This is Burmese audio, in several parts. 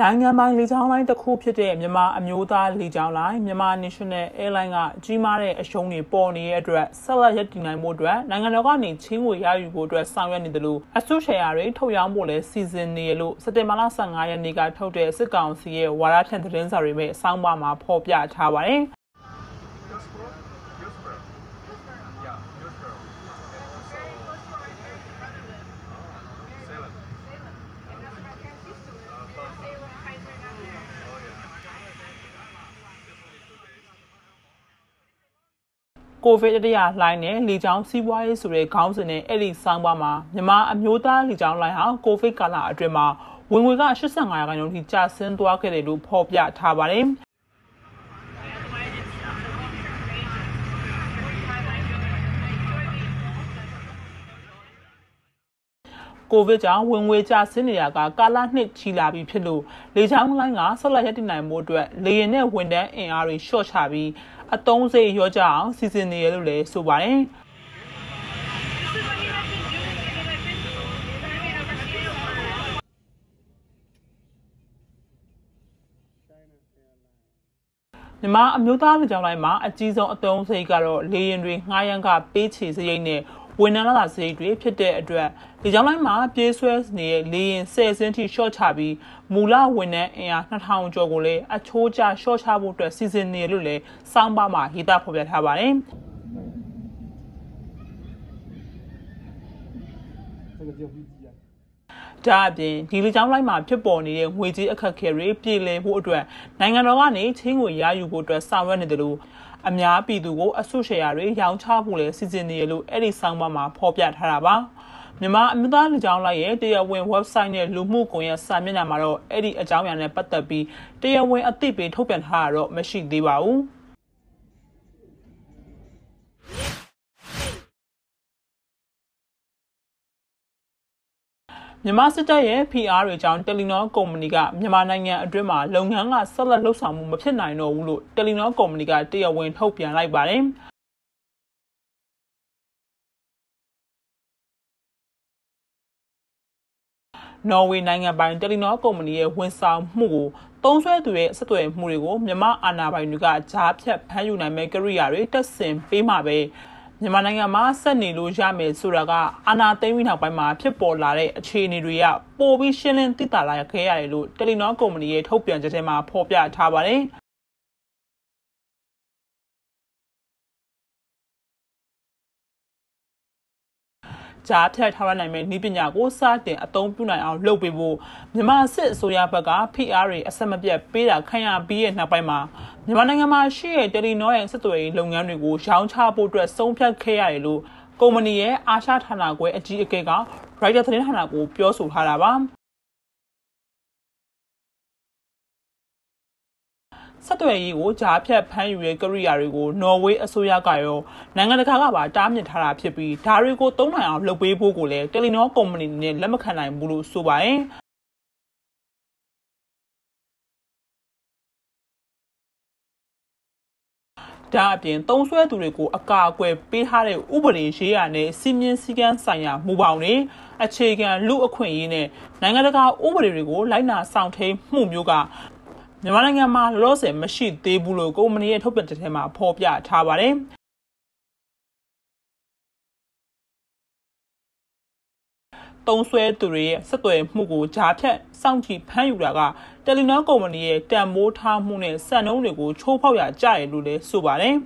နိုင်ငံပိုင်လေကြောင်းလိုင်းတစ်ခုဖြစ်တဲ့မြန်မာအမျိုးသားလေကြောင်းလိုင်းမြန်မာ National Airline ကကြီးမားတဲ့အရှုံးတွေပေါ်နေတဲ့အတွက်ဆက်လက်ရည်တည်နိုင်မှုအတွက်နိုင်ငံတော်ကနေချင်းငွေရယူဖို့အတွက်ဆောင်ရွက်နေတယ်လို့အစုရှယ်ယာတွေထုတ်ရောင်းဖို့လည်းစီစဉ်နေရလို့စက်တင်ဘာလ15ရက်နေ့ကထုတ်တဲ့စစ်ကောင်စီရဲ့ဝါရဖြန့်သတင်းစာတွေမဲ့အဆောင်ပါမှာဖော်ပြထားပါတယ်။ COVID တတိယလှိုင်းနဲ့လေကြောင်းစီးပွားရေးဆိုတဲ့ခေါင်းစဉ်နဲ့အဲ့ဒီဆောင်းပါးမှာမြန်မာအမျိုးသားလေကြောင်းလိုင်းဟာ COVID ကာလအတွင်းမှာဝင်ငွေက85ရာခိုင်နှုန်းထိကျဆင်းသွားခဲ့တယ်လို့ဖော်ပြထားပါတယ်။ကိုဗစ်ကြောင့်ဝင်ငွေကျဆင်းနေတာကကာလနှစ်ချီလာပြီဖြစ်လို့လေကြောင်းလိုင်းကဆက်လက်ရည်တည်နိုင်မှုအတွက်လေယာဉ်နဲ့ဝန်တန်းအင်အားတွေလျှော့ချပြီး အတုံးစိတ်ရောကြအောင်စီစဉ်နေရလို့လည်းဆိုပါတယ်မြန်မာအမျိုးသားလူကြောင်းတိုင်းမှာအကြီးဆုံးအသုံးစရိတ်ကတော့လေရင်တွေငှားရမ်းကပေးချေစရိတ်နဲ့ ဝန်ထမ်းလာစရိတ်တွေဖြစ်တဲ့အတွက်ဒီကြောင်းလိုက်မှာပြေးဆွဲနေတဲ့လေရင်10စင်းထိရှော့ချပြီးမူလဝန်ထမ်းအင်အား2000ကျော်ကိုလည်းအချိုးကျရှော့ချဖို့အတွက်စီစဉ်နေလို့လည်းစောင်းပါမှာရေးသားဖော်ပြထားပါတယ်။ဒါအပြင်ဒီလူကြောင်းလိုက်မှာဖြစ်ပေါ်နေတဲ့ငွေကြေးအခက်အခဲတွေပြည်လည်ဖို့အတွက်နိုင်ငံတော်ကနေချင်းငွေရယူဖို့အတွက်ဆောင်ရွက်နေတယ်လို့ အများပြည်သူကိုအဆုရှယ်ယာတွေရောင်းချဖို့လည်းစီစဉ်နေရလို့အဲ့ဒီဆောင်ပါမှာဖော်ပြထားတာပါမြန်မာအမျိုးသားလူကြောင်းလိုက်ရဲ့တရားဝင် website နဲ့လူမှုကွန်ရက်စာမျက်နှာမှာတော့အဲ့ဒီအကြောင်းအရာနဲ့ပတ်သက်ပြီးတရားဝင်အသိပေးထုတ်ပြန်ထားတာတော့မရှိသေးပါဘူး။ မြန်မာစစ်တပ်ရဲ့ PR တွေကြောင့်တယ်လီနောကုမ္ပဏီကမြန်မာနိုင်ငံအတွင်းမှာလုပ်ငန်းကဆက်လက်လှုပ်ဆောင်မှုမဖြစ်နိုင်တော့ဘူးလို့တယ်လီနောကုမ္ပဏီကတရားဝင်ထုတ်ပြန်လိုက်ပါတယ်။နော်ဝေနိုင်ငံပိုင်တယ်လီနောကုမ္ပဏီရဲ့ဝန်ဆောင်မှုကိုသုံးစွဲသူရဲ့ဆက်သွယ်မှုတွေကိုမြန်မာအာဏာပိုင်တွေကကြားဖြတ်ဖမ်းယူနိုင်မဲ့ကိရိယာတွေတက်ဆင်ပေးမှာပဲ။ မြန်မာနိုင်ငံမှာဆက်နေလို့ရမယ်ဆိုတာကအာဏာသိမ်းပြီးနောက်ပိုင်းမှာဖြစ်ပေါ်လာတဲ့အခြေအနေတွေကပိုပြီးရှင်းလင်းသိသာလာခဲ့ရတယ်လို့တယ်လီနောကုမ္ပဏီရဲ့ထုတ်ပြန်ချက်ထဲမှာဖော်ပြထားပါတယ်။ ကြားဖြတ်ထားနိုင်မယ့်ဤပညာကိုစတင်အသုံးပြုနိုင်အောင်လုပ်ပေးဖို့မြန်မာစစ်အစိုးရဘက်က PR တွေအဆက်မပြတ်ပေးတာခံရပြီးတဲ့နောက်ပိုင်းမှာမြန်မာနိုင်ငံမှာရှိတဲ့တယ်လီနောရဲ့စစ်သွေးလုပ်ငန်းတွေကိုရောင်းချဖို့အတွက်ဆုံးဖြတ်ခဲ့ရတယ်လို့ကုမ္ပဏီရဲ့အာရှဌာနခွဲအကြီးအကဲကရိုက်တာသတင်းဌာနကိုပြောဆိုထားတာပါ ဆက်သွယ်ရေးကိုကြားဖြတ်ဖမ်းယူတဲ့ကိရိယာတွေကိုနော်ဝေးအစိုးရကရောနိုင်ငံတကာကပါတားမြစ်ထားတာဖြစ်ပြီးဒါတွေကိုသုံးနိုင်အောင်လုပ်ပေးဖို့ကိုလည်းတယ်လီနောကုမ္ပဏီနဲ့လက်မခံနိုင်ဘူးလို့ဆိုပါတယ်ဒါအပြင်သုံးဆွဲသူတွေကိုအကာအကွယ်ပေးထားတဲ့ဥပဒေရေးရာနဲ့စီမင်းစည်းကမ်းဆိုင်ရာမူပေါင်းတွေအခြေခံလူအခွင့်အရေးနဲ့နိုင်ငံတကာဥပဒေတွေကိုလိုက်နာဆောင်ထိန်မှုမျိုးက မြန်မာနိုင်ငံမှာလောလောဆယ်မရှိသေးဘူးလို့ကုမ္ပဏီရဲ့ထုတ်ပြန်ချက်ထဲမှာဖော်ပြထားပါတယ်တုံးဆွဲသူတွေရဲ့ဆက်သွယ်မှုကိုဂျာဖြတ်စောင့်ကြည့်ဖမ်းယူတာကတယ်လီနောကုမ္ပဏီရဲ့တန်မိုးထားမှုနဲ့စံနှုန်းတွေကိုချိုးဖောက်ရကြရလို့လည်းဆိုပါတယ်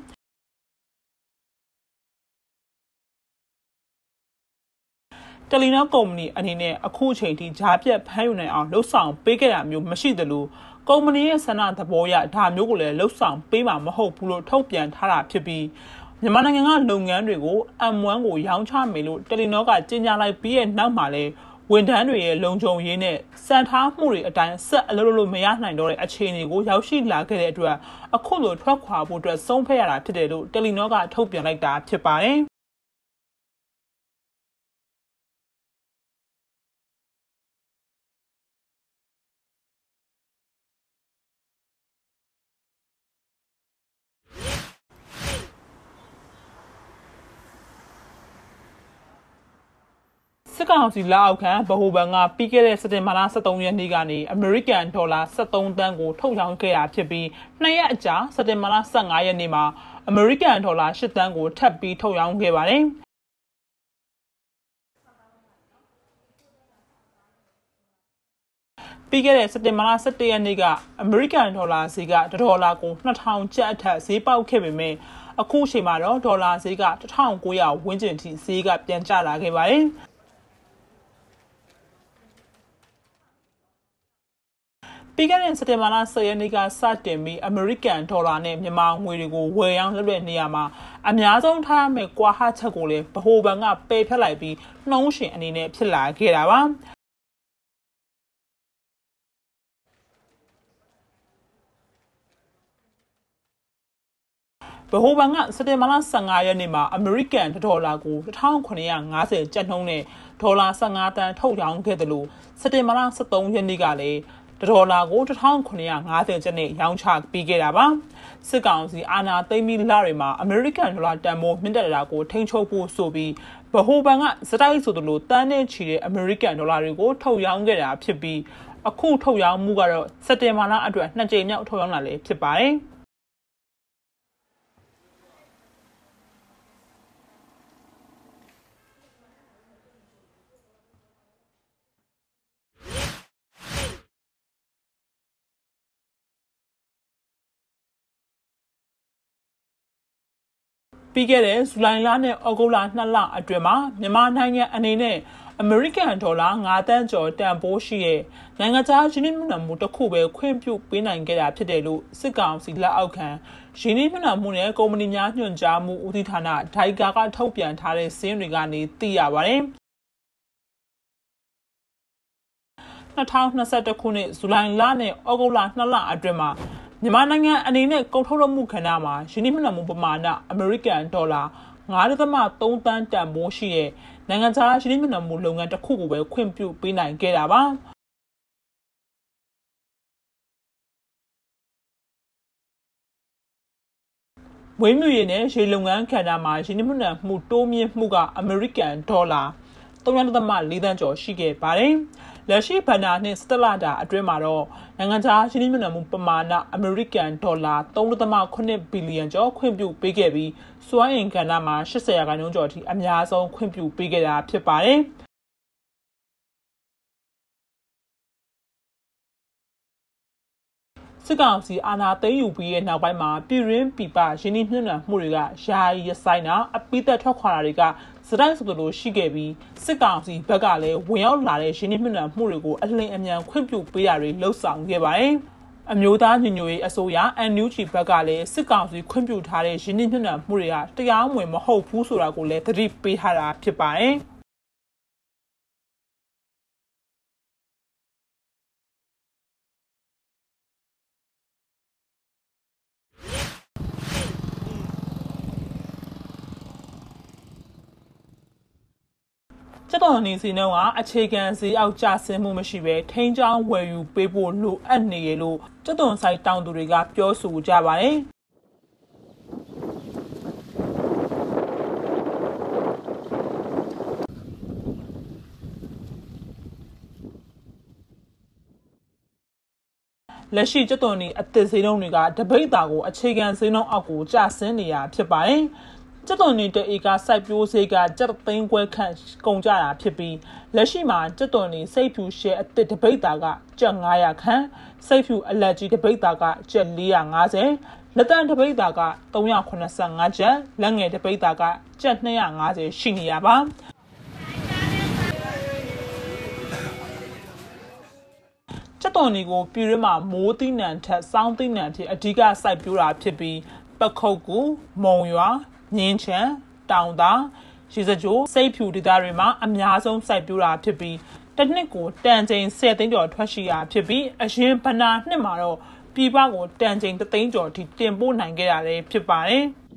တယ်လီနောကုမ္ပဏီအနေနဲ့အခုအချိန်ထိဂျာပြတ်ဖမ်းယူနိုင်အောင်လှုပ်ဆောင်ပေးခဲ့တာမျိုးမရှိသလို ကုမ္ပဏီရဲ့ဆန္ဒသဘောအရဒါမျိုးကိုလည်းလှုပ်ဆောင်ပေးမှာမဟုတ်ဘူးလို့ထုတ်ပြန်ထားတာဖြစ်ပြီးမြန်မာနိုင်ငံကလုပ်ငန်းတွေကို M1 ကိုရောင်းချမယ်လို့တယ်လီနောကကြေညာလိုက်ပြီးရဲ့နောက်မှာလည်းဝန်ထမ်းတွေရဲ့လုံခြုံရေးနဲ့စံထားမှုတွေအတိုင်းဆက်အလုပ်လုပ်လို့မရနိုင်တော့တဲ့အခြေအနေကိုရောက်ရှိလာခဲ့တဲ့အတွက်အခုလိုထွက်ခွာဖို့အတွက်ဆုံးဖြတ်ရတာဖြစ်တယ်လို့တယ်လီနောကထုတ်ပြန်လိုက်တာဖြစ်ပါတယ် ကောင်စီလက်အောက်ခံဗဟိုဘဏ်ကပြီးခဲ့တဲ့စက်တင်ဘာလ23ရက်နေ့ကနေအမေရိကန်ဒေါ်လာ73တန်းကိုထုတ်ရောင်းခဲ့တာဖြစ်ပြီးနှစ်ရက်အကြာစက်တင်ဘာလ15ရက်နေ့မှာအမေရိကန်ဒေါ်လာ8တန်းကိုထပ်ပြီးထုတ်ရောင်းခဲ့ပါတယ်။ပြီးခဲ့တဲ့စက်တင်ဘာလ17ရက်နေ့ကအမေရိကန်ဒေါ်လာဈေးကဒေါ်လာကို2000ကျပ်အထက်ဈေးပေါက်ခဲ့ပေမဲ့အခုချိန်မှာတော့ဒေါ်လာဈေးက1900ဝန်းကျင်ထိဈေးကပြန်ကျလာခဲ့ပါတယ်။ ပြီးခဲ့တဲ့စက်တင်ဘာလ10ရက်နေ့ကစတင်ပြီးအမေရိကန်ဒေါ်လာနဲ့မြန်မာငွေတွေကိုဝယ်ရောင်းလုပ်တဲ့နေရာမှာအများဆုံးထားရမယ့်ကွာဟချက်ကိုလည်းဗဟိုဘဏ်ကပယ်ဖျက်လိုက်ပြီးနှုံးရှင်အနေနဲ့ဖြစ်လာခဲ့တာပါဗဟိုဘဏ်ကစက်တင်ဘာလ15ရက်နေ့မှာအမေရိကန်ဒေါ်လာကို1950ကျပ်နှုန်းနဲ့ဒေါ်လာ15တန်ထုတ်ရောင်းခဲ့တယ်လို့စက်တင်ဘာလ23ရက်နေ့ကလည်း ဒေါ်လာကို1950ကျပ်နဲ့ရောင်းချပေးခဲ့တာပါစစ်ကောင်စီအာဏာသိမ်းပြီးလတွေမှာအမေရိကန်ဒေါ်လာတန်ဖိုးမြင့်တက်တာကိုထိန်းချုပ်ဖို့ဆိုပြီးဗဟိုဘဏ်ကစတိုက်ဆိုသလိုတန်းနဲ့ချီတဲ့အမေရိကန်ဒေါ်လာတွေကိုထုတ်ရောင်းခဲ့တာဖြစ်ပြီးအခုထုတ်ရောင်းမှုကတော့စက်တင်ဘာလအတွက်နှစ်ကြိမ်မြောက်ထုတ်ရောင်းလာလည်းဖြစ်ပါတယ်။ ပြီးခဲ့တဲ့ဇူလိုင်လနဲ့ဩဂုတ်လ2လအတွင်းမှာမြန်မာနိုင်ငံအနေနဲ့အမေရိကန်ဒေါ်လာ9တန်းကျော်တန်ဖိုးရှိတဲ့နိုင်ငံခြားယင်းနှိမ့်နှံမှုတစ်ခုပဲခွင့်ပြုပေးနိုင်ခဲ့တာဖြစ်တယ်လို့စစ်ကောင်စီလက်အောက်ခံယင်းနှိမ့်နှံမှုနဲ့ကုမ္ပဏီများညွှန်ကြားမှုဦးစီးဌာနဒိုင်ကာကထုတ်ပြန်ထားတဲ့စင်းတွေကနေသိရပါတယ်2021ခုနှစ်ဇူလိုင်လနဲ့ဩဂုတ်လ2လအတွင်းမှာ မြန်မာနိုင်ငံအနေနဲ့ကုန်ထုတ်လုပ်မှုခန္ဓာမှာယင်းနှိမ့်နှံမှုပမာဏအမေရိကန်ဒေါ်လာ9.3တန်းတန်ဖိုးရှိတဲ့နိုင်ငံခြားယင်းနှိမ့်နှံမှုလုပ်ငန်းတစ်ခုကိုပဲခွင့်ပြုပေးနိုင်ခဲ့တာပါဝင်းမြူရည်နဲ့ရေလုပ်ငန်းခန္ဓာမှာယင်းနှိမ့်နှံမှုတိုးမြင့်မှုကအမေရိကန်ဒေါ်လာ3.4တန်းကျော်ရှိခဲ့ပါတယ်။ လက်ရှိဘဏ္ဍာနှင့်စတလတာအတွင်းမှာတော့နိုင်ငံခြားရှင်းလင်းမြင်မှုပမာဏအမေရိကန်ဒေါ်လာ3.8ဘီလီယံကျော်ခွင့်ပြုပေးခဲ့ပြီးစွမ်းအင်ကဏ္ဍမှာ80ရာခိုင်နှုန်းကျော်အထိအများဆုံးခွင့်ပြုပေးခဲ့တာဖြစ်ပါတယ်။စစ်ကောင်စီအာဏာသိမ်းယူပြီးတဲ့နောက်ပိုင်းမှာပြည်ရင်းပြပရင်းနှီးမြှုပ်နှံမှုတွေကယာယီရဆိုင်တာအပိသက်ထွက်ခွာတာတွေက စတိုင်းဆိုလိုရှိခဲ့ပြီးစစ်ကောင်စီဘက်ကလည်းဝင်ရောက်လာတဲ့ရင်းနှီးမြှုပ်နှံမှုတွေကိုအလင်းအမြန်ခွင့်ပြုပေးတာတွေလှုပ်ဆောင်ခဲ့ပါတယ်အမျိုးသားညီညွတ်ရေးအစိုးရ NUG ဘက်ကလည်းစစ်ကောင်စီခွင့်ပြုထားတဲ့ရင်းနှီးမြှုပ်နှံမှုတွေကတရားဝင်မဟုတ်ဘူးဆိုတာကိုလည်းသတိပေးထားတာဖြစ်ပါတယ်။ ကျက်တော်နေစီနှုန်းကအခြေခံဈေးအောက်ကျဆင်းမှုမရှိဘဲထိန်းချောင်းဝယ်ယူပေးဖို့လိုအပ်နေရလို့ကျက်တော်ဆိုင်တောင်သူတွေကပြောဆိုကြပါတယ်လက်ရှိကျက်သွန်နေအသစ်ဈေးနှုန်းတွေကတပိတ်တာကိုအခြေခံဈေးနှုန်းအောက်ကိုကျဆင်းနေတာဖြစ်ပါတယ်။ ကျက်သွန်နေတဧကစိုက်ပျိုးစေကကျက်သိန်းခွဲခန့်ကုန်ကြတာဖြစ်ပြီးလက်ရှိမှာကျက်သွန်နေစိတ်ဖြူရှဲအသစ်တပိတ်တာကကျက်900ခန့်စိတ်ဖြူအလက်ကြီးတပိတ်တာကကျက်450လက်တန်တပိတ်တာက385ကျက်လက်ငယ်တပိတ်တာကကျက်250ရှိနေရပါချက်တော်နီကိုပြည်ရင်းမှာမိုးသီးနှံထက်စောင်းသီးနှံထက်အဓိကစိုက်ပျိုးတာဖြစ်ပြီးပခုတ်ကူမုံရွာ မြင်းချံတောင်သာရေစကြိုစိတ်ဖြူဒေသတွေမှာအများဆုံးစိုက်ပျိုးတာဖြစ်ပြီးတစ်နှစ်ကိုတန်ချိန်10သိန်းကျော်ထွက်ရှိတာဖြစ်ပြီးအရင်ဗနာနှစ်မှာတော့ပြည်ပကိုတန်ချိန်3သိန်းကျော်ထိတင်ပို့နိုင်ခဲ့တာလည်းဖြစ်ပါတယ်။